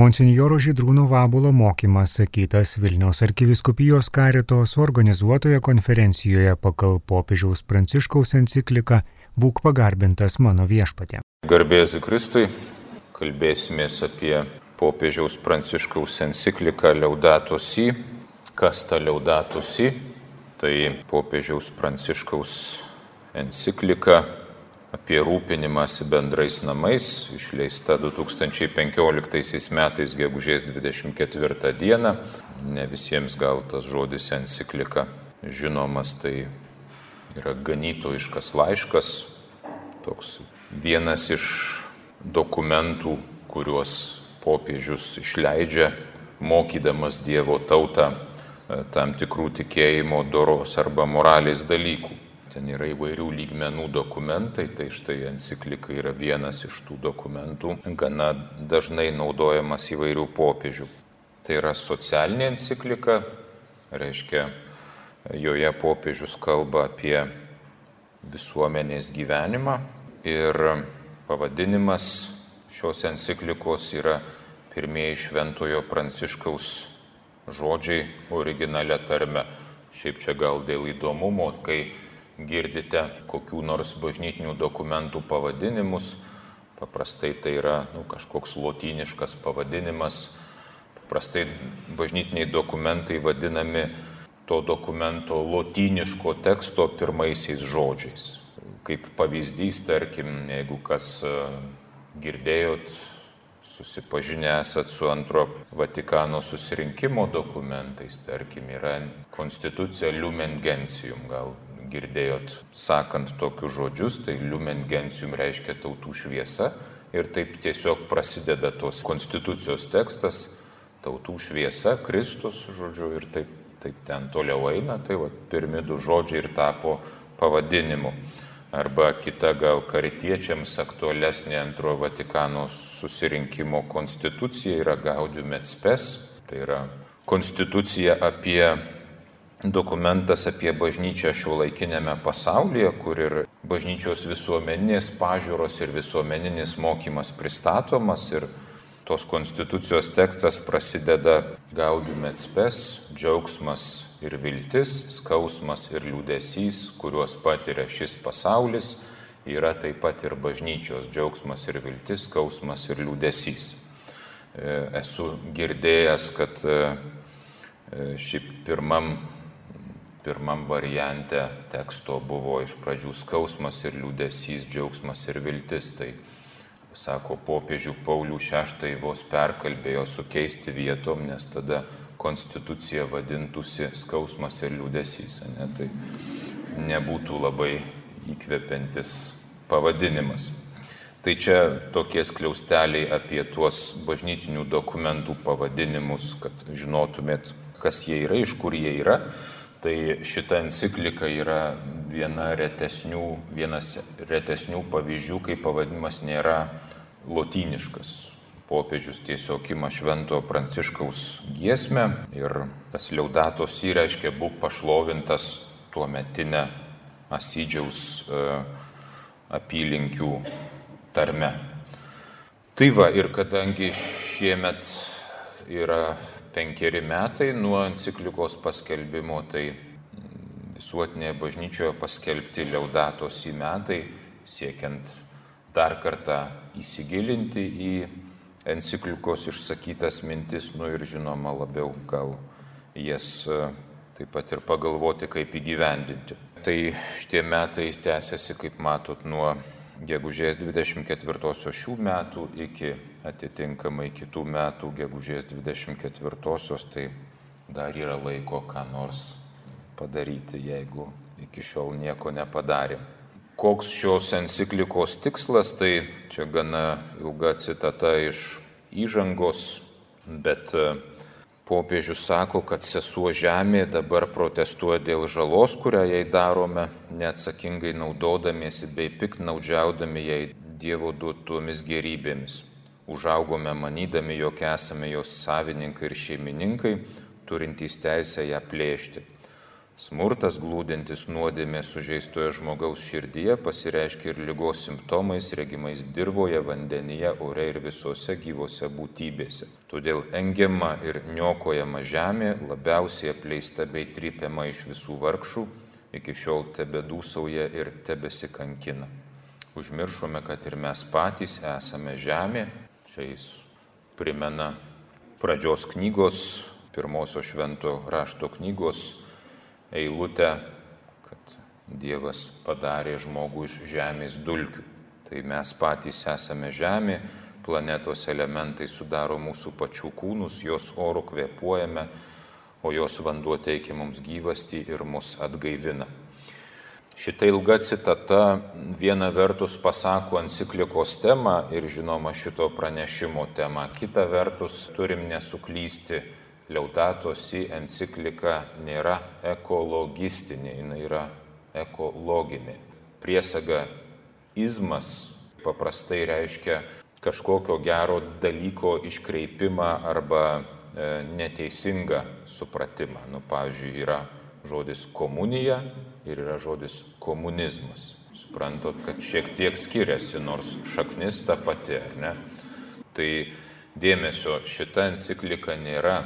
Monsinjoro Žydrūno Vabulo mokymas sakytas Vilniaus arkiviskupijos karitos organizuotoje konferencijoje pagal popiežiaus Pranciškaus encikliką Būk pagarbintas mano viešpatė. Garbėsiu Kristui, kalbėsimės apie popiežiaus Pranciškaus encikliką Laudato Si. Kas ta Laudato Si? Tai popiežiaus Pranciškaus enciklika apie rūpinimąsi bendrais namais, išleista 2015 metais gegužės 24 dieną. Ne visiems gal tas žodis enciklika žinomas, tai yra ganytojiškas laiškas, toks vienas iš dokumentų, kuriuos popiežius išleidžia, mokydamas Dievo tautą e, tam tikrų tikėjimo doros arba moralės dalykų. Ten yra įvairių lygmenų dokumentai, tai štai enciklika yra vienas iš tų dokumentų, gana dažnai naudojamas įvairių popiežių. Tai yra socialinė enciklika, reiškia, joje popiežius kalba apie visuomenės gyvenimą ir pavadinimas šios enciklikos yra pirmieji šventojo pranciškaus žodžiai originale tarme. Šiaip čia gal dėl įdomumo, kai girdite kokių nors bažnytinių dokumentų pavadinimus, paprastai tai yra nu, kažkoks lotyniškas pavadinimas, paprastai bažnytiniai dokumentai vadinami to dokumento lotyniško teksto pirmaisiais žodžiais. Kaip pavyzdys, tarkim, jeigu kas e, girdėjot, susipažinę esat su antro Vatikano susirinkimo dokumentais, tarkim, yra konstitucija Lumen Gentium, gal girdėjot sakant tokius žodžius, tai Lumen Gentium reiškia tautų šviesa ir taip tiesiog prasideda tos konstitucijos tekstas, tautų šviesa, Kristus, žodžiu, ir taip, taip ten toliau eina, tai va, pirmi du žodžiai ir tapo pavadinimu. Arba kita gal karitiečiams aktualesnė antrojo Vatikano susirinkimo konstitucija yra Gaudium et Spes, tai yra konstitucija apie dokumentas apie bažnyčią šio laikinėme pasaulyje, kur ir bažnyčios visuomeninės pažiūros ir visuomeninis mokymas pristatomas ir tos konstitucijos tekstas prasideda gaudium et spes, džiaugsmas ir viltis, skausmas ir liūdėsys, kuriuos patiria šis pasaulis, yra taip pat ir bažnyčios džiaugsmas ir viltis, skausmas ir liūdėsys. E, esu girdėjęs, kad e, e, šiaip pirmam pirmam variante teksto buvo iš pradžių skausmas ir liūdėsys, džiaugsmas ir viltis. Tai, sako, popiežių Paulių VI vos perkalbėjo sukeisti vietom, nes tada konstitucija vadintųsi skausmas ir liūdėsys. Ne? Tai nebūtų labai įkvepiantis pavadinimas. Tai čia tokie skliausteliai apie tuos bažnytinių dokumentų pavadinimus, kad žinotumėt, kas jie yra, iš kur jie yra. Tai šita enciklika yra viena retesnių, vienas retesnių pavyzdžių, kai pavadinimas nėra lotyniškas. Popiežius tiesiog ima švento pranciškaus giesmę ir tas liaudatos įreiškia būk pašlovintas tuo metinę Asydžiaus e, apylinkių tarme. Tai va ir kadangi šiemet yra penkeri metai nuo enciklikos paskelbimo, tai visuotinėje bažnyčioje paskelbti liaudatos į metai, siekiant dar kartą įsigilinti į enciklikos išsakytas mintis, nu ir žinoma labiau gal jas e, taip pat ir pagalvoti, kaip įgyvendinti. Tai šitie metai tęsiasi, kaip matot, nuo gegužės 24 šių metų iki atitinkamai kitų metų gegužės 24-osios, tai dar yra laiko ką nors padaryti, jeigu iki šiol nieko nepadarė. Koks šios enciklikos tikslas, tai čia gana ilga citata iš įžangos, bet e, popiežius sako, kad sesuo žemė dabar protestuoja dėl žalos, kurią jai darome, neatsakingai naudodamiesi bei piknaudžiaudami jai Dievo duotomis gerybėmis užaugome manydami, jog esame jos savininkai ir šeimininkai, turintys teisę ją plėšti. Smurtas glūdintis nuodėmė sužeistojo žmogaus širdyje pasireiškia ir lygos simptomais regimais dirboje, vandenyje, ore ir visose gyvose būtybėse. Todėl engiama ir niokojama žemė labiausiai apleista bei trypiama iš visų vargšų, iki šiol tebedūsauja ir tebesikankina. Užmiršome, kad ir mes patys esame žemė. Čia jis primena pradžios knygos, pirmosios švento rašto knygos eilutę, kad Dievas padarė žmogų iš žemės dulkių. Tai mes patys esame žemė, planetos elementai sudaro mūsų pačių kūnus, jos oro kvepuojame, o jos vanduo teikia mums gyvastį ir mus atgaivina. Šitą ilgą citatą viena vertus pasako enciklikos temą ir žinoma šito pranešimo temą, kita vertus turim nesuklysti Liaudato si enciklika nėra ekologistinė, jinai yra ekologinė. Priesaga izmas paprastai reiškia kažkokio gero dalyko iškreipimą arba e, neteisingą supratimą. Nu, pavyzdžiui, yra žodis komunija ir yra žodis komunizmas. Suprantat, kad šiek tiek skiriasi, nors šaknis ta pati, ar ne? Tai dėmesio šita enciklika nėra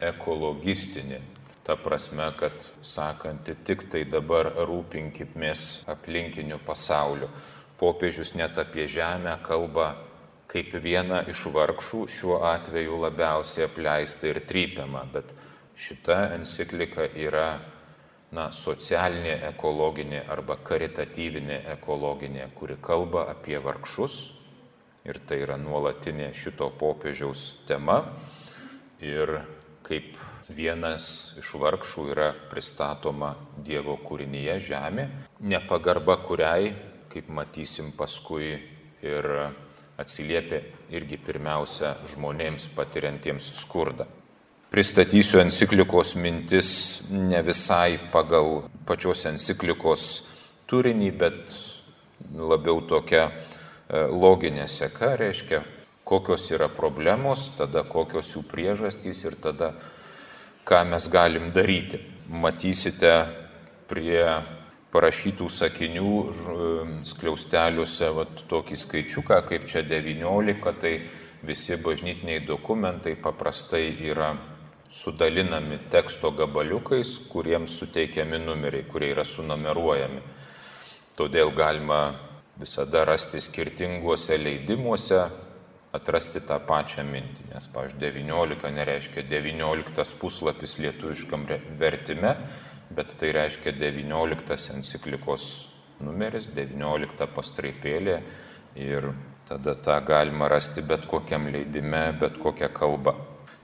ekologistinė. Ta prasme, kad sakanti tik tai dabar rūpinkimės aplinkiniu pasauliu. Popiežius net apie žemę kalba kaip viena iš vargšų, šiuo atveju labiausiai apleista ir trypiama, bet šita enciklika yra na, socialinė ekologinė arba karitatyvinė ekologinė, kuri kalba apie vargšus ir tai yra nuolatinė šito popiežiaus tema. Ir kaip vienas iš vargšų yra pristatoma Dievo kūrinyje žemė, nepagarba kuriai, kaip matysim paskui, ir atsiliepia irgi pirmiausia žmonėms patiriantiems skurdą. Pristatysiu enciklikos mintis ne visai pagal pačios enciklikos turinį, bet labiau tokia e, loginė seka, reiškia kokios yra problemos, tada kokios jų priežastys ir tada ką mes galim daryti. Matysite prie parašytų sakinių skliausteliuose vat, tokį skaičiuką, kaip čia 19, tai visi bažnytiniai dokumentai paprastai yra sudalinami teksto gabaliukais, kuriems suteikiami numeriai, kurie yra sunumeruojami. Todėl galima visada rasti skirtinguose leidimuose atrasti tą pačią mintį, nes, pavyzdžiui, 19 nereiškia 19 puslapis lietuviškam vertime, bet tai reiškia 19 enciklikos numeris, 19 pastraipėlė ir tada tą galima rasti bet kokiam leidime, bet kokią kalbą.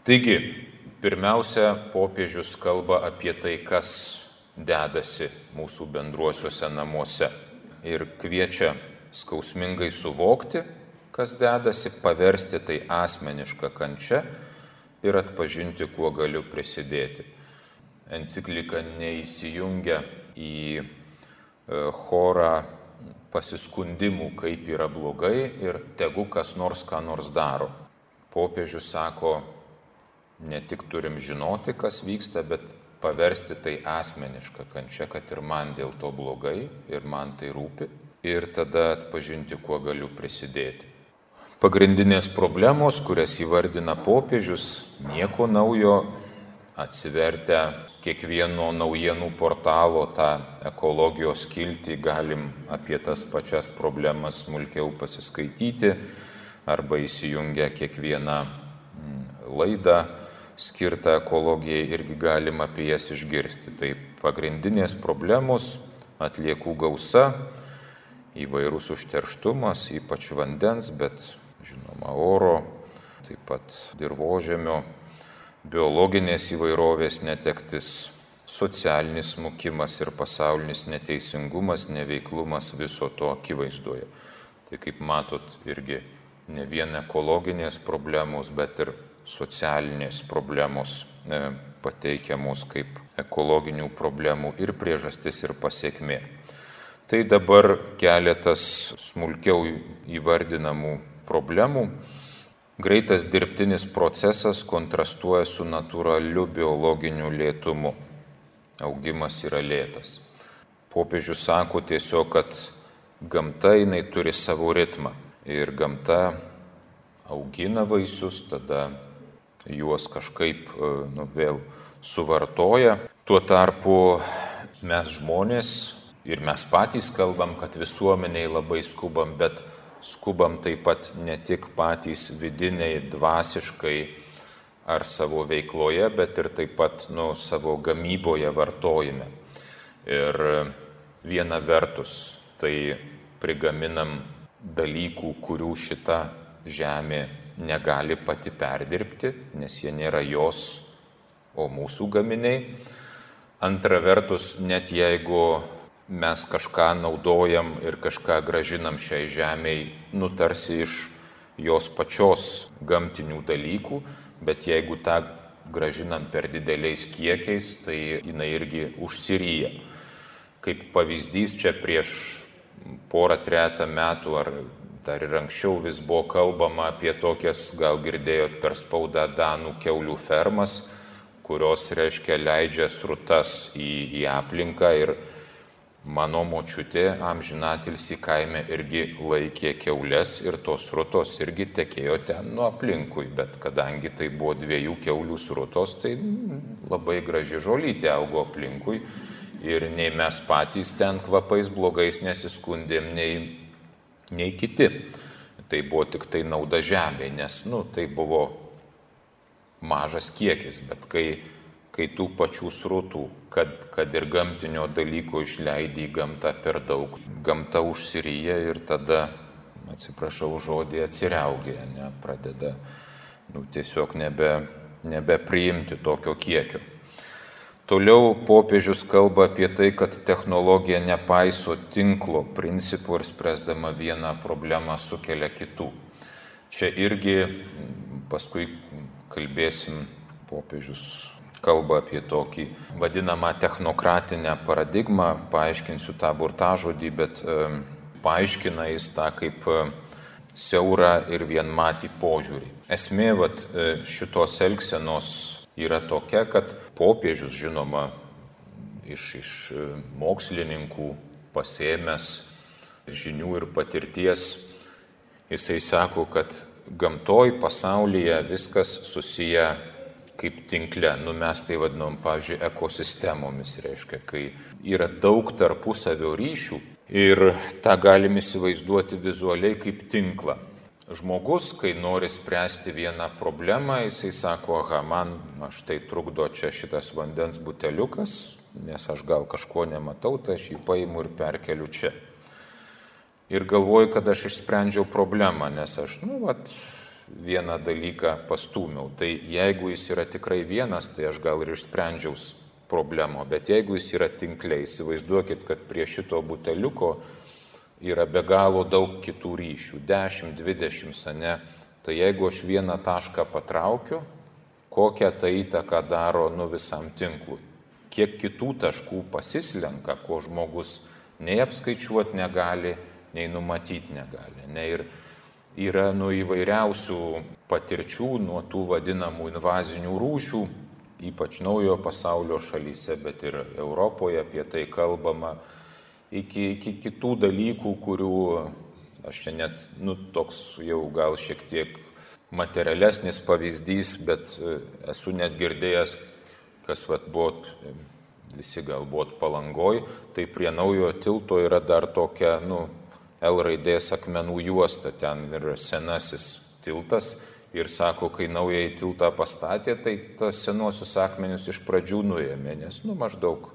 Taigi, pirmiausia, popiežius kalba apie tai, kas dedasi mūsų bendruosiuose namuose ir kviečia skausmingai suvokti, kas dedasi, paversti tai asmenišką kančią ir atpažinti, kuo galiu prisidėti. Enciklika neįsijungia į e, chorą pasiskundimų, kaip yra blogai ir tegu kas nors ką nors daro. Popiežius sako, ne tik turim žinoti, kas vyksta, bet paversti tai asmenišką kančią, kad ir man dėl to blogai ir man tai rūpi ir tada atpažinti, kuo galiu prisidėti. Pagrindinės problemos, kurias įvardina popiežius, nieko naujo, atsivertę kiekvieno naujienų portalo tą ekologijos kiltį galim apie tas pačias problemas smulkiau pasiskaityti arba įsijungę kiekvieną mm, laidą skirtą ekologijai irgi galim apie jas išgirsti. Tai pagrindinės problemos - atliekų gausa, įvairūs užterštumas, ypač vandens, bet žinoma, oro, taip pat dirbožėmio, biologinės įvairovės netektis, socialinis smukimas ir pasaulinis neteisingumas, neveiklumas viso to akivaizdoje. Tai kaip matot, irgi ne vien ekologinės problemos, bet ir socialinės problemos e, pateikiamos kaip ekologinių problemų ir priežastis ir pasiekmė. Tai dabar keletas smulkiau įvardinamų problemų. Greitas dirbtinis procesas kontrastuoja su natūraliu biologiniu lėtumu. augimas yra lėtas. Popiežius sako tiesiog, kad gamta jinai turi savo ritmą ir gamta augina vaisius, tada juos kažkaip e, nu, vėl suvartoja. Tuo tarpu mes žmonės ir mes patys kalbam, kad visuomeniai labai skubam, bet skubam taip pat ne tik patys vidiniai, dvasiškai ar savo veikloje, bet ir taip pat nu, savo gamyboje, vartojime. Ir viena vertus tai prigaminam dalykų, kurių šita žemė negali pati perdirbti, nes jie nėra jos, o mūsų gaminiai. Antra vertus, net jeigu mes kažką naudojam ir kažką gražinam šiai žemiai, nutarsi iš jos pačios gamtinių dalykų, bet jeigu tą gražinam per dideliais kiekiais, tai jinai irgi užsiryja. Kaip pavyzdys čia prieš porą tretą metų ar dar ir anksčiau vis buvo kalbama apie tokias, gal girdėjot per spaudą Danų keulių fermas, kurios reiškia leidžia srutas į, į aplinką ir Mano močiutė amžinatilsi kaime irgi laikė keulės ir tos rutos irgi tekėjo ten nuo aplinkui, bet kadangi tai buvo dviejų keulių rutos, tai labai graži žolytė augo aplinkui ir nei mes patys ten kvapais blogais nesiskundėm, nei, nei kiti. Tai buvo tik tai nauda žemė, nes, nu, tai buvo mažas kiekis, bet kai kai tų pačių srutų, kad, kad ir gamtinio dalyko išleidai į gamtą per daug, gamta užsiryja ir tada, atsiprašau žodį, atsiriaugė, ne, pradeda nu, tiesiog nebe, nebepriimti tokio kiekio. Toliau popiežius kalba apie tai, kad technologija nepaiso tinklo principų ir spręsdama vieną problemą sukelia kitų. Čia irgi paskui kalbėsim popiežius kalba apie tokį vadinamą technokratinę paradigmą, paaiškinsiu tą burtažodį, bet e, paaiškina jis tą kaip e, siaurą ir vienmatį požiūrį. Esmė vat, e, šitos elgsenos yra tokia, kad popiežius, žinoma, iš, iš mokslininkų pasėmęs žinių ir patirties, jisai sako, kad gamtoj pasaulyje viskas susiję kaip tinkle. Nu, mes tai vadinam, pavyzdžiui, ekosistemomis, reiškia, kai yra daug tarpusavio ryšių ir tą galim įsivaizduoti vizualiai kaip tinklą. Žmogus, kai nori spręsti vieną problemą, jisai sako, aha, man štai trukdo čia šitas vandens buteliukas, nes aš gal kažko nematau, tai aš jį paimu ir perkeliu čia. Ir galvoju, kad aš išsprendžiau problemą, nes aš, nu, vat, vieną dalyką pastūmiau. Tai jeigu jis yra tikrai vienas, tai aš gal ir išsprendžiau problemą, bet jeigu jis yra tinkliai, įsivaizduokit, kad prie šito buteliuko yra be galo daug kitų ryšių - 10, 20, sane. Tai jeigu aš vieną tašką patraukiu, kokią tai įtaką daro nu visam tinklui. Kiek kitų taškų pasislenka, ko žmogus nei apskaičiuoti negali, nei numatyti negali. Ne? Ir yra nuo įvairiausių patirčių, nuo tų vadinamų invazinių rūšių, ypač naujojo pasaulio šalyse, bet ir Europoje apie tai kalbama, iki, iki kitų dalykų, kurių aš čia net, nu, toks jau gal šiek tiek materialesnis pavyzdys, bet e, esu net girdėjęs, kas vat buvo, visi galbūt palangoj, tai prie naujojo tilto yra dar tokia, nu, L raidės akmenų juosta, ten yra senasis tiltas ir sako, kai naująjį tiltą pastatė, tai tas senuosius akmenius iš pradžių nuėmė, nes, nu, maždaug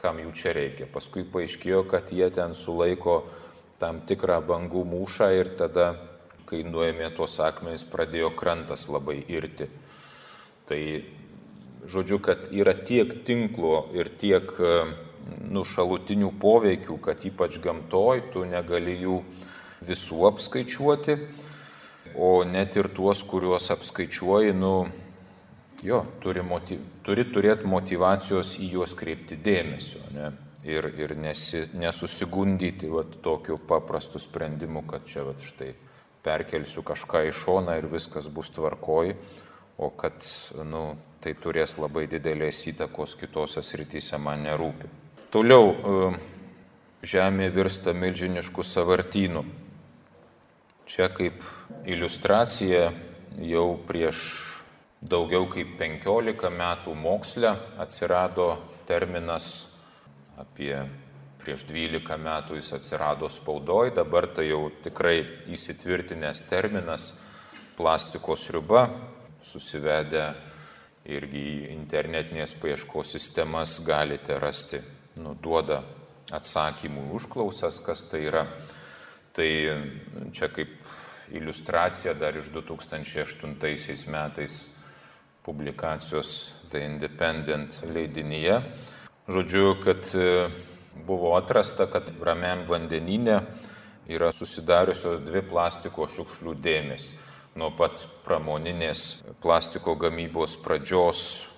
kam jų čia reikia. Paskui paaiškėjo, kad jie ten sulaiko tam tikrą bangų mūšą ir tada, kai nuėmė tuos akmenis, pradėjo krantas labai irti. Tai žodžiu, kad yra tiek tinklo ir tiek nu, šalutinių poveikių, kad ypač gamtoj tu negali jų visų apskaičiuoti, o net ir tuos, kuriuos apskaičiuoji, nu, jo, turi, motiv, turi turėti motivacijos į juos kreipti dėmesio. Ne? Ir, ir nesi, nesusigundyti vat, tokiu paprastu sprendimu, kad čia vat, štai perkelsiu kažką į šoną ir viskas bus tvarkoj, o kad nu, tai turės labai didelės įtakos kitose srityse man nerūpi. Toliau e, žemė virsta milžinišku savartynu. Čia kaip iliustracija jau prieš daugiau kaip 15 metų moksle atsirado terminas apie prieš 12 metų jis atsirado spaudoj, dabar tai jau tikrai įsitvirtinęs terminas plastiko sriuba, susivedę irgi į internetinės paieškos sistemas galite rasti, nuduoda atsakymų užklausas, kas tai yra. Tai čia kaip iliustracija dar iš 2008 metais publikacijos The Independent leidinyje. Žodžiu, kad buvo atrasta, kad ramiam vandeninė yra susidariusios dvi plastiko šiukšlių dėmes. Nuo pat pramoninės plastiko gamybos pradžios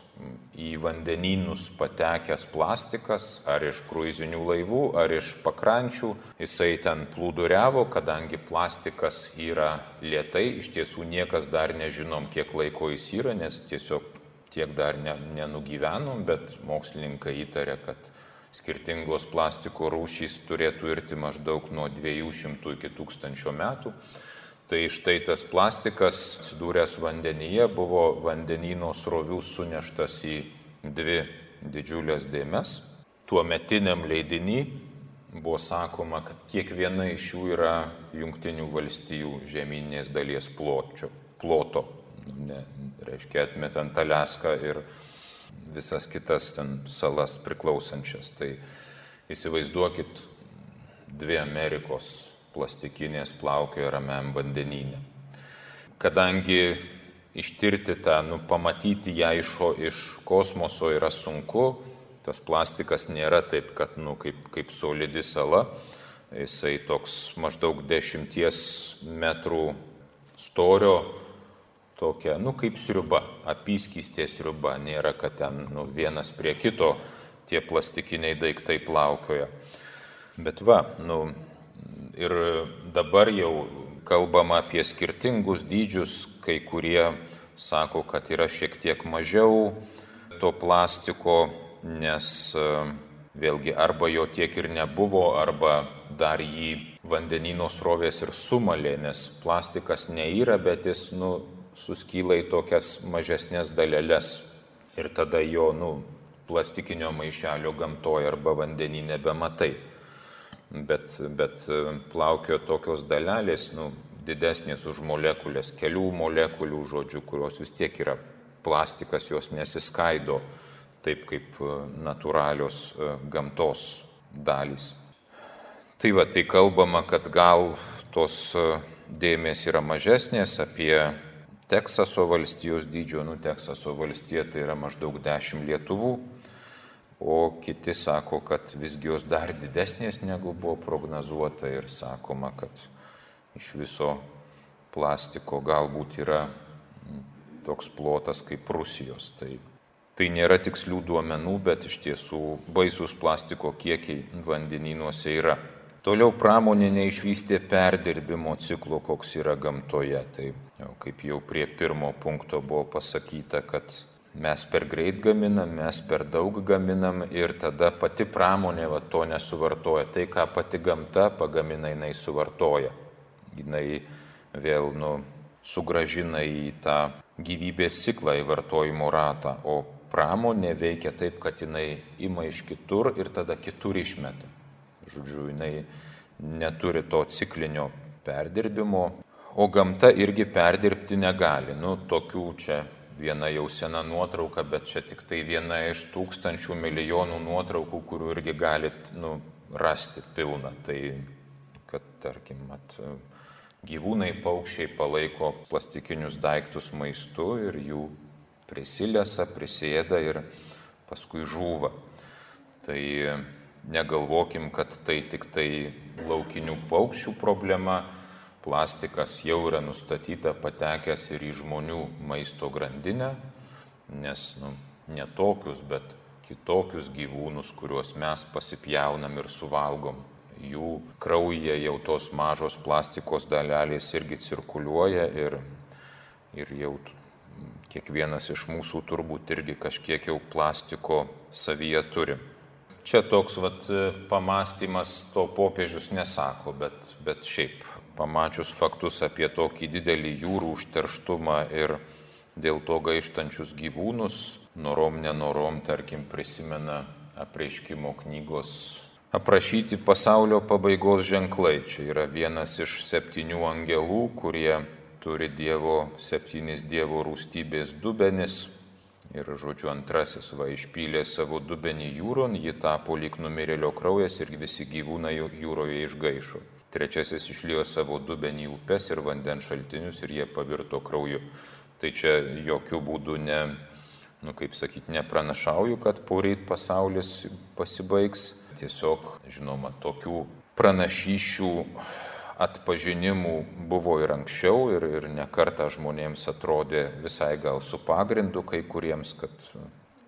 į vandenynus patekęs plastikas, ar iš kruizinių laivų, ar iš pakrančių, jisai ten plūduriavo, kadangi plastikas yra lietai, iš tiesų niekas dar nežinom, kiek laiko jis yra, nes tiesiog tiek dar ne, nenugyvenom, bet mokslininkai įtarė, kad skirtingos plastiko rūšys turėtų irti maždaug nuo 200 iki 1000 metų. Tai štai tas plastikas, atsidūręs vandenyje, buvo vandenino srovių suneštas į dvi didžiulės dėmes. Tuo metiniam leidinį buvo sakoma, kad kiekviena iš jų yra Junktinių valstijų žemynės dalies pločio, ploto. Ne, reiškia, atmetant Alaską ir visas kitas ten salas priklausančias. Tai įsivaizduokit dvi Amerikos plastikinės plaukioja ramiam vandenyne. Kadangi ištirti tą, nu, pamatyti ją iš, iš kosmoso yra sunku, tas plastikas nėra taip, kad, nu, kaip, kaip solidi sala, jisai toks maždaug 10 metrų storio, tokia, nu kaip sriuba, apyskystė sriuba, nėra, kad ten nu, vienas prie kito tie plastikiniai daiktai plaukioja. Bet va, nu, ir dabar jau kalbama apie skirtingus dydžius, kai kurie sako, kad yra šiek tiek mažiau to plastiko, nes vėlgi arba jo tiek ir nebuvo, arba dar jį vandenino srovės ir sumalė, nes plastikas neįra, bet jis nu, suskyla į tokias mažesnės dalelės ir tada jo, nu, plastikinio maišelio gamtoje arba vandenį nebematai. Bet, bet e, plaukio tokios dalelės, nu, didesnės už molekulės, kelių molekulių žodžių, kurios vis tiek yra plastikas, jos nesiskaido taip kaip e, natūralios e, gamtos dalys. Tai va, tai kalbama, kad gal tos dėmesys yra mažesnės apie Teksaso valstijos dydžio, nu Teksaso valstija tai yra maždaug 10 Lietuvų, o kiti sako, kad visgi jos dar didesnės negu buvo prognozuota ir sakoma, kad iš viso plastiko galbūt yra mm, toks plotas kaip Rusijos. Tai, tai nėra tikslių duomenų, bet iš tiesų baisus plastiko kiekiai vandenynuose yra. Toliau pramonė neišvystė perdirbimo ciklo, koks yra gamtoje. Tai jau, kaip jau prie pirmo punkto buvo pasakyta, kad mes per greit gaminam, mes per daug gaminam ir tada pati pramonė va, to nesuvartoja. Tai, ką pati gamta pagamina, jinai suvartoja. Jinai vėl nu, sugražina į tą gyvybės ciklą, į vartojimo ratą. O pramonė veikia taip, kad jinai ima iš kitur ir tada kitur išmeta. Žodžiu, jinai neturi to ciklinio perdirbimo, o gamta irgi perdirbti negali. Nu, tokių čia viena jau sena nuotrauka, bet čia tik tai viena iš tūkstančių milijonų nuotraukų, kurių irgi galit nu, rasti pilną. Tai, kad tarkim, mat, gyvūnai, paukščiai palaiko plastikinius daiktus maistu ir jų prisilėsa, prisėda ir paskui žūva. Tai negalvokim, kad tai tik tai laukinių paukščių problema. Plastikas jau yra nustatyta patekęs ir į žmonių maisto grandinę, nes nu, ne tokius, bet kitokius gyvūnus, kuriuos mes pasipjaunam ir suvalgom. Jų kraujyje jau tos mažos plastikos dalelės irgi cirkuliuoja ir, ir jau Kiekvienas iš mūsų turbūt irgi kažkiek jau plastiko savyje turi. Čia toks vat, pamastymas to popiežius nesako, bet, bet šiaip pamačius faktus apie tokį didelį jūrų užterštumą ir dėl to gaištančius gyvūnus, norom nenorom, tarkim, prisimena apreiškimo knygos aprašyti pasaulio pabaigos ženklai. Čia yra vienas iš septynių angelų, kurie turi Dievo septynis Dievo rūstybės dubenis. Ir, žodžiu, antrasis va išpylė savo dubenį jūron, ji tapo lyg numirėlio kraujas ir visi gyvūnai jūroje išgaišo. Trečiasis išlėjo savo dubenį upes ir vandens šaltinius ir jie pavirto krauju. Tai čia jokių būdų ne, nu kaip sakyti, nepranašauju, kad poryt pasaulis pasibaigs. Tiesiog, žinoma, tokių pranašyšių atpažinimų buvo ir anksčiau ir, ir nekarta žmonėms atrodė visai gal su pagrindu kai kuriems, kad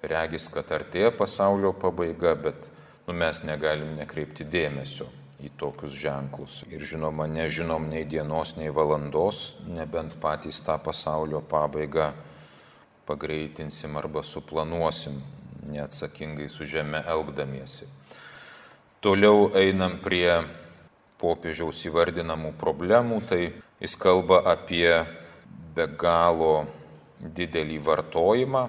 regis, kad artėja pasaulio pabaiga, bet nu, mes negalim nekreipti dėmesio į tokius ženklus. Ir žinoma, nežinom nei dienos, nei valandos, nebent patys tą pasaulio pabaigą pagreitinsim arba suplanuosim, neatsakingai su žeme elgdamiesi. Toliau einam prie popiežiaus įvardinamų problemų, tai jis kalba apie be galo didelį vartojimą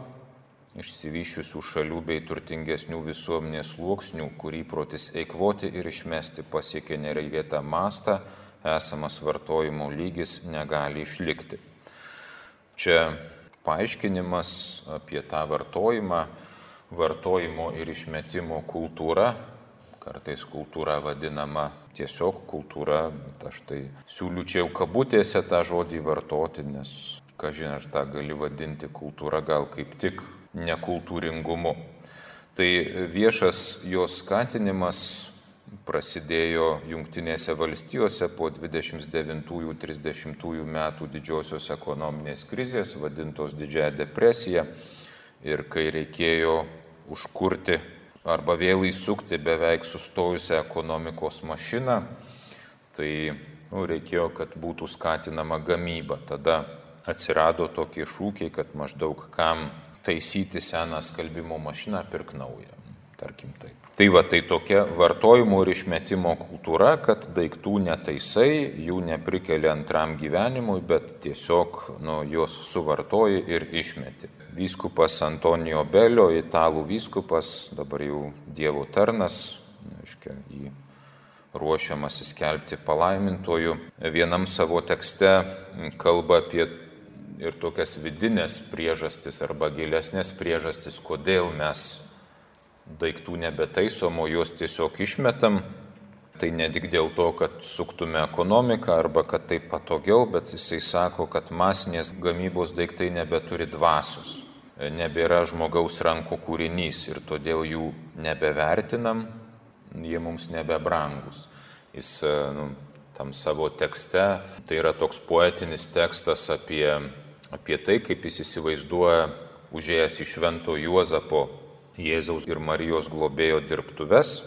išsivyščiusių šalių bei turtingesnių visuomenės sluoksnių, kur įprotis eikvoti ir išmesti pasiekė neregėtą mastą, esamas vartojimo lygis negali išlikti. Čia paaiškinimas apie tą vartojimą, vartojimo ir išmetimo kultūra, kartais kultūra vadinama tiesiog kultūra, aš tai siūlyčiau kabutėse tą žodį vartoti, nes, kažin ar tą gali vadinti kultūra, gal kaip tik nekultūringumu. Tai viešas jos skatinimas prasidėjo Junktinėse valstijose po 29-30 metų didžiosios ekonominės krizės, vadintos didžiąją depresiją, ir kai reikėjo užkurti arba vėl įsukti beveik sustojusią ekonomikos mašiną, tai nu, reikėjo, kad būtų skatinama gamyba. Tada atsirado tokie šūkiai, kad maždaug kam taisyti seną skalbimo mašiną pirk naują. Tarkim taip. Tai va, tai tokia vartojimo ir išmetimo kultūra, kad daiktų netaisai, jų neprikelia antram gyvenimui, bet tiesiog nu, juos suvartoji ir išmeti. Vyskupas Antonijo Belio, italų vyskupas, dabar jau Dievo tarnas, aiškia, jį ruošiamas įskelbti palaimintojų, vienam savo tekste kalba apie ir tokias vidinės priežastis arba gilesnės priežastis, kodėl mes daiktų nebetaisom, o juos tiesiog išmetam. Tai ne tik dėl to, kad suktume ekonomiką arba kad tai patogiau, bet jisai sako, kad masinės gamybos daiktai nebeturi dvasios, nebėra žmogaus rankų kūrinys ir todėl jų nebevertinam, jie mums nebebrangus. Jis nu, tam savo tekste, tai yra toks poetinis tekstas apie, apie tai, kaip jis įsivaizduoja užėjęs į Švento Juozapo Jėzaus ir Marijos globėjo dirbtuves,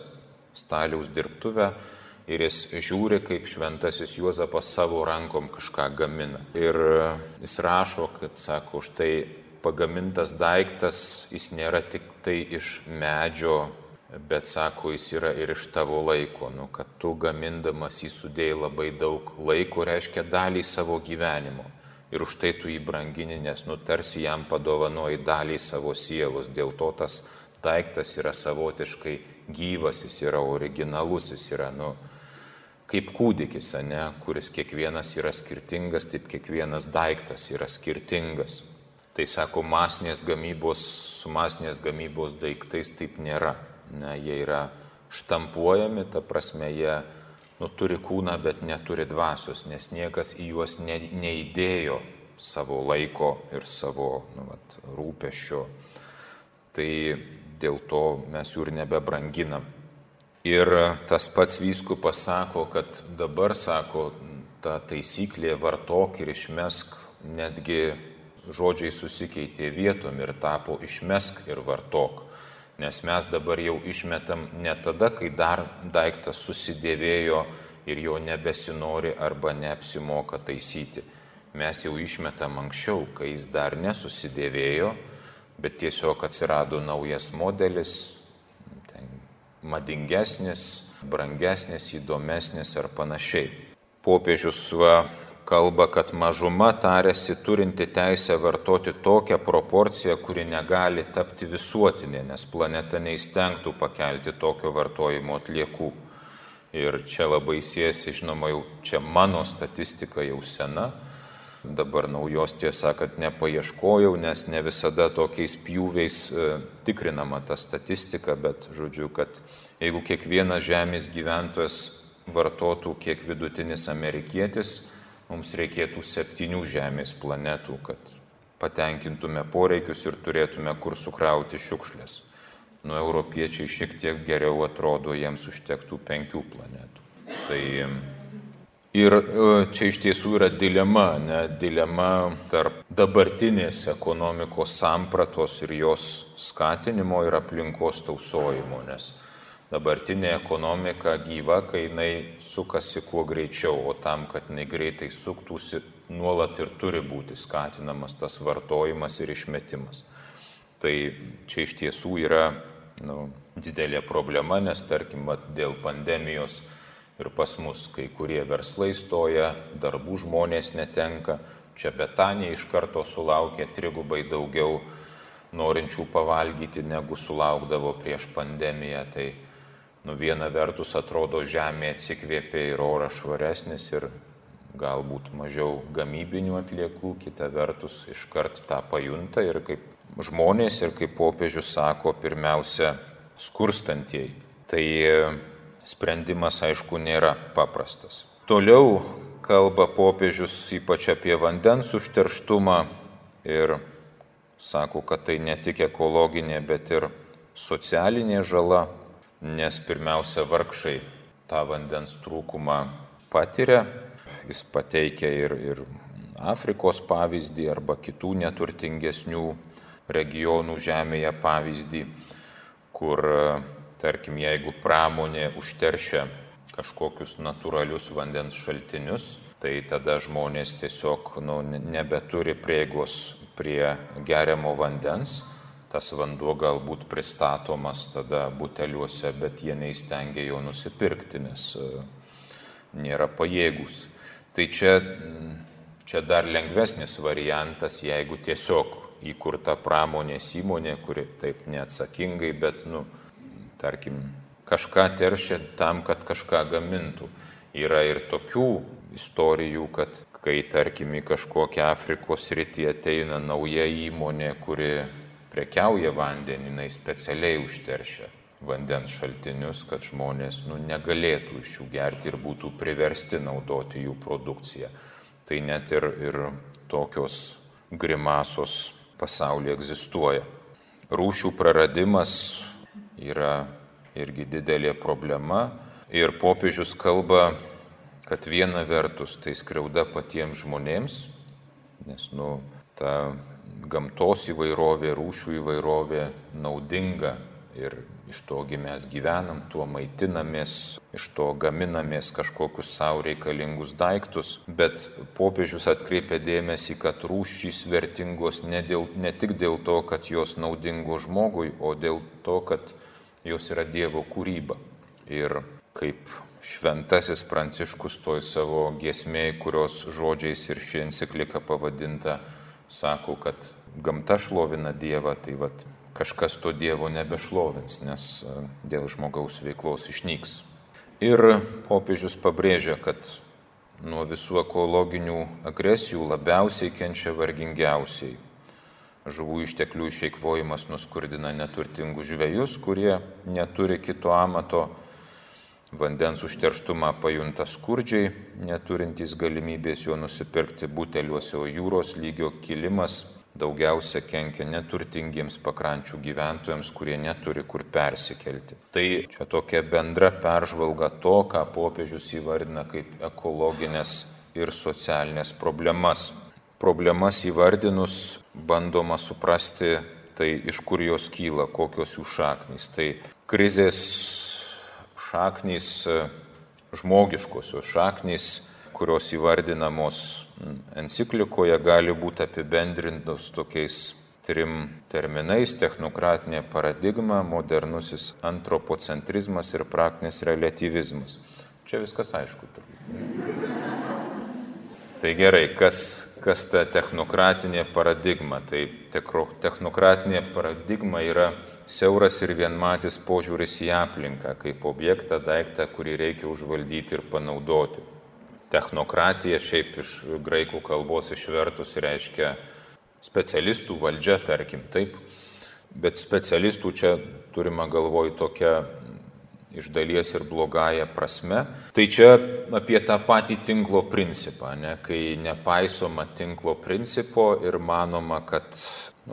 staliaus dirbtuvę ir jis žiūri, kaip šventasis Juozapas savo rankom kažką gamina. Ir jis rašo, kad sako, štai pagamintas daiktas, jis nėra tik tai iš medžio, bet sako, jis yra ir iš tavo laiko, nu, kad tu gamindamas jį sudėjai labai daug laiko, reiškia dalį savo gyvenimo. Ir už tai tu jį brangini, nes nu tarsi jam padovanoji dalį savo sielos. Dėl to tas daiktas yra savotiškai gyvas, jis yra originalus, jis yra, nu, kaip kūdikis, ne, kuris kiekvienas yra skirtingas, taip kiekvienas daiktas yra skirtingas. Tai sako, masinės gamybos, su masinės gamybos daiktais taip nėra. Ne, jie yra štampuojami, ta prasme, jie nu, turi kūną, bet neturi dvasios, nes niekas į juos ne, neįdėjo savo laiko ir savo nu, vat, rūpešio. Tai dėl to mes jų ir nebebranginam. Ir tas pats vyskupas sako, kad dabar, sako, ta taisyklė vartok ir išmesk, netgi žodžiai susikeitė vietom ir tapo išmesk ir vartok. Nes mes dabar jau išmetam ne tada, kai dar daiktas susidėvėjo ir jo nebesinori arba neapsimoka taisyti. mes jau išmetam anksčiau, kai jis dar nesusidėvėjo, bet tiesiog atsirado naujas modelis, madingesnis, brangesnis, įdomesnis ar panašiai. Popiežius va, kalba, kad mažuma tarėsi turinti teisę vartoti tokią proporciją, kuri negali tapti visuotinė, nes planeta neįstengtų pakelti tokio vartojimo atliekų. Ir čia labai siesi, žinoma, jau čia mano statistika jau sena, dabar naujos tiesą, kad nepaieškojau, nes ne visada tokiais pjūviais e, tikrinama ta statistika, bet žodžiu, kad jeigu kiekvienas žemės gyventojas vartotų kiek vidutinis amerikietis, mums reikėtų septynių žemės planetų, kad patenkintume poreikius ir turėtume kur sukrauti šiukšlės. Nu, europiečiai šiek tiek geriau atrodo, jiems užtektų penkių planetų. Tai Ir e, čia iš tiesų yra dilema, ne, dilema tarp dabartinės ekonomikos sampratos ir jos skatinimo ir aplinkos tausojimo, nes dabartinė ekonomika gyva, kai jinai sukasi kuo greičiau, o tam, kad jinai greitai suktųsi, nuolat ir turi būti skatinamas tas vartojimas ir išmetimas. Tai čia iš tiesų yra nu, didelė problema, nes tarkim, dėl pandemijos ir pas mus kai kurie verslai stoja, darbų žmonės netenka. Čia Betanija iš karto sulaukė trigubai daugiau norinčių pavalgyti, negu sulaukdavo prieš pandemiją. Tai nu, viena vertus atrodo žemė atsikvėpė ir oras švaresnis ir galbūt mažiau gamybinių atliekų, kita vertus iškart tą pajunta ir kaip žmonės ir kaip popiežius sako, pirmiausia, skurstantieji. Tai sprendimas aišku nėra paprastas. Toliau kalba popiežius ypač apie vandens užterštumą ir sako, kad tai ne tik ekologinė, bet ir socialinė žala, nes pirmiausia vargšai tą vandens trūkumą patiria. Jis pateikia ir, ir Afrikos pavyzdį arba kitų neturtingesnių regionų žemėje pavyzdį, kur Tarkim, jeigu pramonė užteršia kažkokius natūralius vandens šaltinius, tai tada žmonės tiesiog nu, nebeturi prieigos prie geriamo vandens. Tas vanduo galbūt pristatomas tada buteliuose, bet jie neįstengia jo nusipirkti, nes e, nėra pajėgus. Tai čia, čia dar lengvesnis variantas, jeigu tiesiog įkurta pramonės įmonė, kuri taip neatsakingai, bet nu, tarkim, kažką teršia tam, kad kažką gamintų. Yra ir tokių istorijų, kad kai, tarkim, į kažkokią Afrikos rytį ateina nauja įmonė, kuri prekiauja vandenį, jinai specialiai užteršia vandens šaltinius, kad žmonės nu, negalėtų iš jų gerti ir būtų priversti naudoti jų produkciją. Tai net ir, ir tokios grimasos pasaulyje egzistuoja. Rūšių praradimas yra irgi didelė problema. Ir popiežius kalba, kad viena vertus tai skriauda patiems žmonėms, nes nu, ta gamtos įvairovė, rūšių įvairovė naudinga ir iš togi mes gyvenam, tuo maitinamės, iš to gaminamės kažkokius savo reikalingus daiktus, bet popiežius atkreipia dėmesį, kad rūšys vertingos ne, dėl, ne tik dėl to, kad jos naudingos žmogui, o dėl to, kad jos yra Dievo kūryba. Ir kaip šventasis pranciškus toj savo giesmėje, kurios žodžiais ir ši enciklika pavadinta, sako, kad gamta šlovina Dievą, tai vad kažkas to Dievo nebešlovins, nes e, dėl žmogaus veiklos išnyks. Ir popiežius pabrėžia, kad nuo visų ekologinių agresijų labiausiai kenčia vargingiausiai žuvų išteklių išeikvojimas nuskurdina neturtingus žvėjus, kurie neturi kito amato, vandens užterštumą pajunta skurdžiai, neturintys galimybės jo nusipirkti buteliuose, o jūros lygio kilimas daugiausia kenkia neturtingiems pakrančių gyventojams, kurie neturi kur persikelti. Tai čia tokia bendra peržvalga to, ką popiežius įvardina kaip ekologinės ir socialinės problemas problemas įvardinus bandoma suprasti, tai iš kur jos kyla, kokios jų šaknys. Tai krizės šaknys, žmogiškosios šaknys, kurios įvardinamos enciklikoje, gali būti apibendrintos tokiais trim terminais - technokratinė paradigma, modernusis antropocentrizmas ir praktinis relativizmas. Čia viskas aišku turbūt. Tai gerai, kas, kas ta technokratinė paradigma? Tai technokratinė paradigma yra siauras ir vienmatis požiūris į aplinką kaip objektą, daiktą, kurį reikia užvaldyti ir panaudoti. Technokratija šiaip iš graikų kalbos išvertus reiškia specialistų valdžia, tarkim, taip. Bet specialistų čia turima galvoj tokia iš dalies ir blogąją prasme. Tai čia apie tą patį tinklo principą, ne, kai nepaisoma tinklo principo ir manoma, kad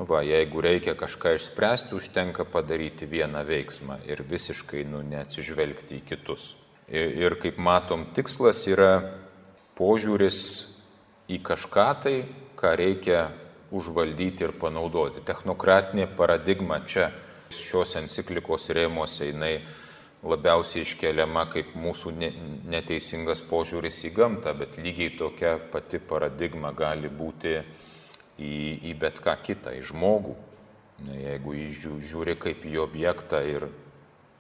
va, jeigu reikia kažką išspręsti, užtenka padaryti vieną veiksmą ir visiškai nu, neatsižvelgti į kitus. Ir, ir kaip matom, tikslas yra požiūris į kažką tai, ką reikia užvaldyti ir panaudoti. Technokratinė paradigma čia šios enciklikos rėmose jinai labiausiai iškeliama kaip mūsų neteisingas požiūris į gamtą, bet lygiai tokia pati paradigma gali būti į, į bet ką kitą, į žmogų. Jeigu jį žiūri kaip į objektą ir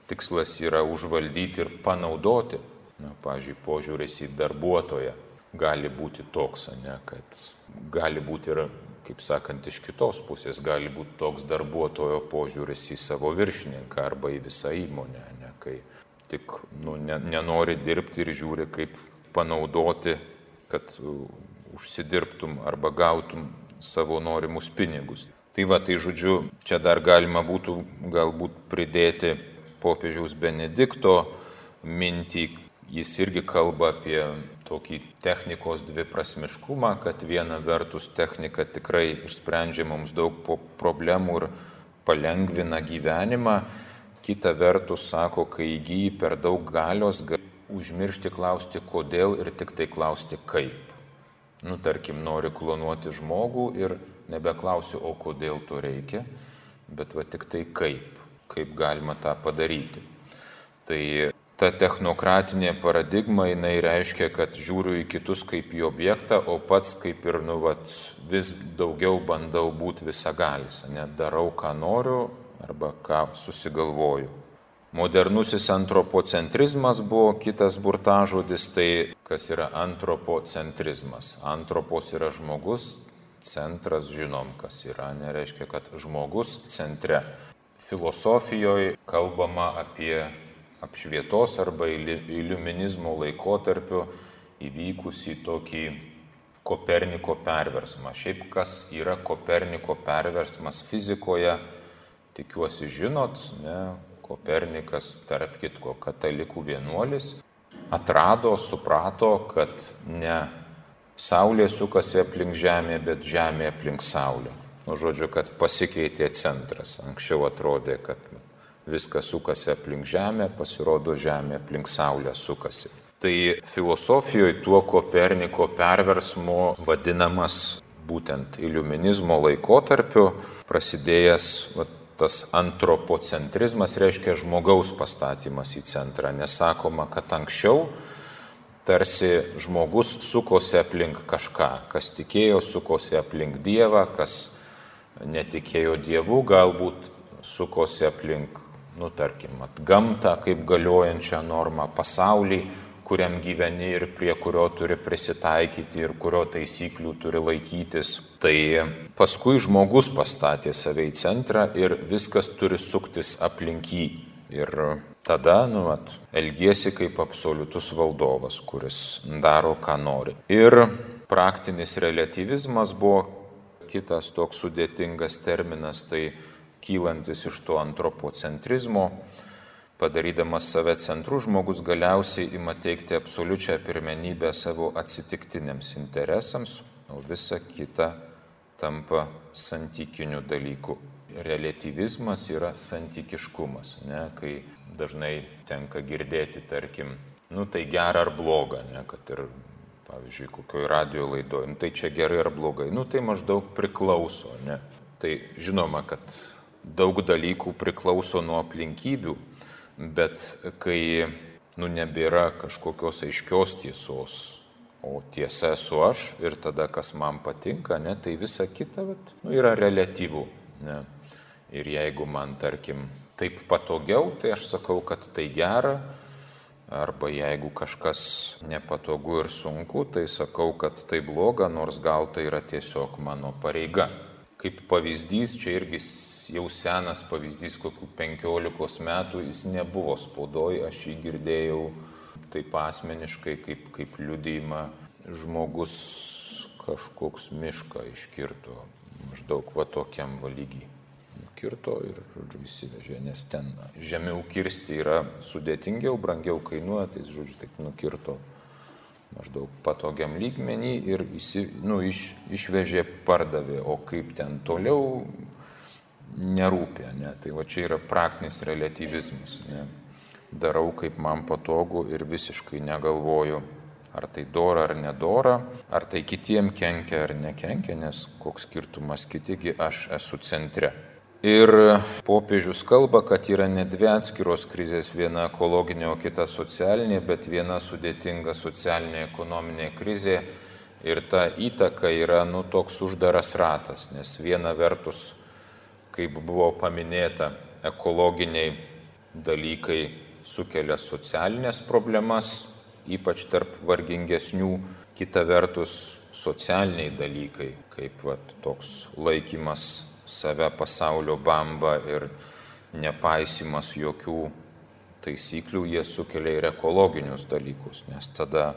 tikslas yra užvaldyti ir panaudoti, na, pavyzdžiui, požiūris į darbuotoją gali būti toks, ne, kad gali būti ir, kaip sakant, iš kitos pusės gali būti toks darbuotojo požiūris į savo viršininką arba į visą įmonę, ne, kai tik nu, ne, nenori dirbti ir žiūri, kaip panaudoti, kad užsidirbtum arba gautum savo norimus pinigus. Tai va, tai žodžiu, čia dar galima būtų galbūt pridėti popiežiaus Benedikto mintį. Jis irgi kalba apie tokį technikos dviprasmiškumą, kad viena vertus technika tikrai išsprendžia mums daug problemų ir palengvina gyvenimą, kita vertus sako, kai įgyji per daug galios, gali užmiršti klausti kodėl ir tik tai klausti kaip nu, tarkim, nori klonuoti žmogų ir nebeklausiu, o kodėl to reikia, bet va tik tai kaip, kaip galima tą padaryti. Tai ta technokratinė paradigma, jinai reiškia, kad žiūriu į kitus kaip į objektą, o pats kaip ir, nu, vat, vis daugiau bandau būti visagalis, net darau, ką noriu arba ką susigalvoju. Modernusis antropocentrizmas buvo kitas burtažodis, tai kas yra antropocentrizmas. Antropos yra žmogus, centras žinom, kas yra, nereiškia, kad žmogus centre. Filosofijoje kalbama apie apšvietos arba iliuminizmo laikotarpiu įvykusį tokį Koperniko perversmą. Šiaip kas yra Koperniko perversmas fizikoje, tikiuosi žinot, ne, Kopernikas, tarp kitko, katalikų vienuolis, atrado, suprato, kad ne Saulė sukasi aplink Žemę, bet Žemė aplink Saulę. Nu, žodžiu, kad pasikeitė centras. Anksčiau atrodė, kad viskas sukasi aplink Žemę, pasirodo Žemė aplink Saulę sukasi. Tai filosofijoje tuo Koperniko perversmu vadinamas būtent iliuminizmo laikotarpiu, prasidėjęs vat, tas antropocentrizmas reiškia žmogaus pastatymas į centrą. Nesakoma, kad anksčiau tarsi žmogus sukosi aplink kažką, kas tikėjo sukosi aplink Dievą, kas netikėjo Dievu, galbūt sukosi aplink, nu tarkim, gamtą kaip galiojančią normą, pasaulį kuriam gyveni ir prie kurio turi prisitaikyti ir kurio taisyklių turi laikytis. Tai paskui žmogus pastatė save į centrą ir viskas turi suktis aplink jį. Ir tada, nu, at, elgiesi kaip absoliutus valdovas, kuris daro, ką nori. Ir praktinis relativizmas buvo kitas toks sudėtingas terminas, tai kylantis iš to antropocentrizmo Padarydamas save centru, žmogus galiausiai ima teikti absoliučią pirmenybę savo atsitiktiniams interesams, o visa kita tampa santykiniu dalyku. Relativizmas yra santykiškumas, ne, kai dažnai tenka girdėti, tarkim, nu tai gera ar bloga, ne, kad ir, pavyzdžiui, kokioje radio laidoje, nu tai čia gerai ar blogai, nu tai maždaug priklauso, ne. Tai žinoma, kad daug dalykų priklauso nuo aplinkybių, bet kai nu, nebėra kažkokios aiškios tiesos, o tiesa esu aš ir tada kas man patinka, ne, tai visa kita vat, nu, yra relatyvu. Ne. Ir jeigu man, tarkim, taip patogiau, tai aš sakau, kad tai gera, arba jeigu kažkas nepatogu ir sunku, tai sakau, kad tai bloga, nors gal tai yra tiesiog mano pareiga. Kaip pavyzdys, čia irgi jau senas pavyzdys, kokių 15 metų, jis nebuvo spaudoje, aš jį girdėjau taip asmeniškai, kaip, kaip liudėjimą žmogus kažkoks mišką iškirto, maždaug va tokiam valygiai nukirto ir, žodžiu, įsivežė, nes ten žemiau kirsti yra sudėtingiau, brangiau kainuoja, tai, žodžiu, taip nukirto maždaug patogiam lygmenį ir įsi, nu, iš, išvežė, pardavė, o kaip ten toliau nerūpė, ne? tai va čia yra praktinis relativizmas. Ne? Darau kaip man patogu ir visiškai negalvoju, ar tai dora ar nedora, ar tai kitiem kenkia ar nekenkia, nes koks skirtumas kitigi aš esu centre. Ir popiežius kalba, kad yra ne dvi atskiros krizės, viena ekologinė, o kita socialinė, bet viena sudėtinga socialinė ekonominė krizė. Ir ta įtaka yra, nu, toks uždaras ratas, nes viena vertus, kaip buvo paminėta, ekologiniai dalykai sukelia socialinės problemas, ypač tarp vargingesnių, kita vertus socialiniai dalykai, kaip vat, toks laikymas save pasaulio bamba ir nepaisimas jokių taisyklių, jie sukelia ir ekologinius dalykus, nes tada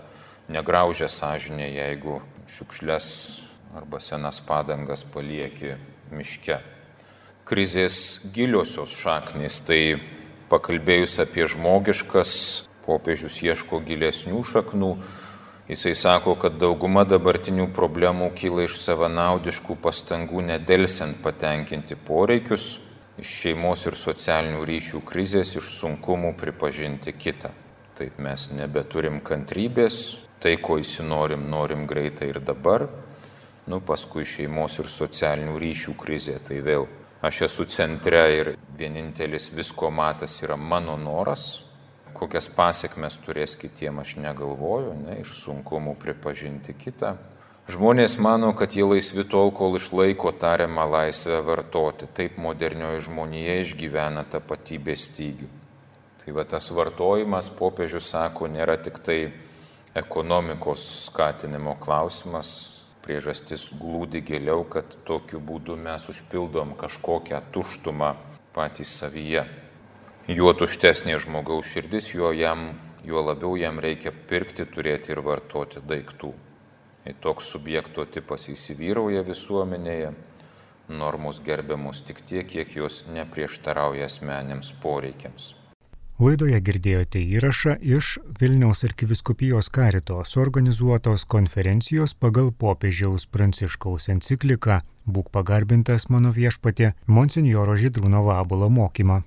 negraužia sąžinė, jeigu šiukšlės arba senas padangas palieki miške. Krizės giliosios šaknys, tai pakalbėjus apie žmogiškas, popiežius ieško gilesnių šaknų, Jisai sako, kad dauguma dabartinių problemų kyla iš savanaudiškų pastangų nedelsiant patenkinti poreikius, iš šeimos ir socialinių ryšių krizės, iš sunkumų pripažinti kitą. Taip mes nebeturim kantrybės, tai ko įsinorim, norim greitai ir dabar, nu paskui šeimos ir socialinių ryšių krizė, tai vėl aš esu centre ir vienintelis visko matas yra mano noras, kokias pasiekmes turės kitiem, aš negalvoju, ne, iš sunkumų pripažinti kitą. Žmonės mano, kad jie laisvi tol, kol išlaiko tariamą laisvę vartoti. Taip modernioji žmonija išgyvena tapatybės stygių. Tai va tas vartojimas, popiežius sako, nėra tik tai ekonomikos skatinimo klausimas, priežastis glūdi giliau, kad tokiu būdu mes užpildom kažkokią tuštumą patys savyje juo tuštesnė žmogaus širdis, juo, jam, juo labiau jam reikia pirkti, turėti ir vartoti daiktų. Ir toks subjekto tipas įsivyrauja visuomenėje, normos gerbiamos tik tiek, kiek jos neprieštarauja asmeniniams poreikiams. Laidoje girdėjote įrašą iš Vilniaus arkiviskupijos karitos organizuotos konferencijos pagal popiežiaus pranciškaus encikliką Būk pagarbintas mano viešpatė Monsinjoro Židrūno Vabulo mokymą.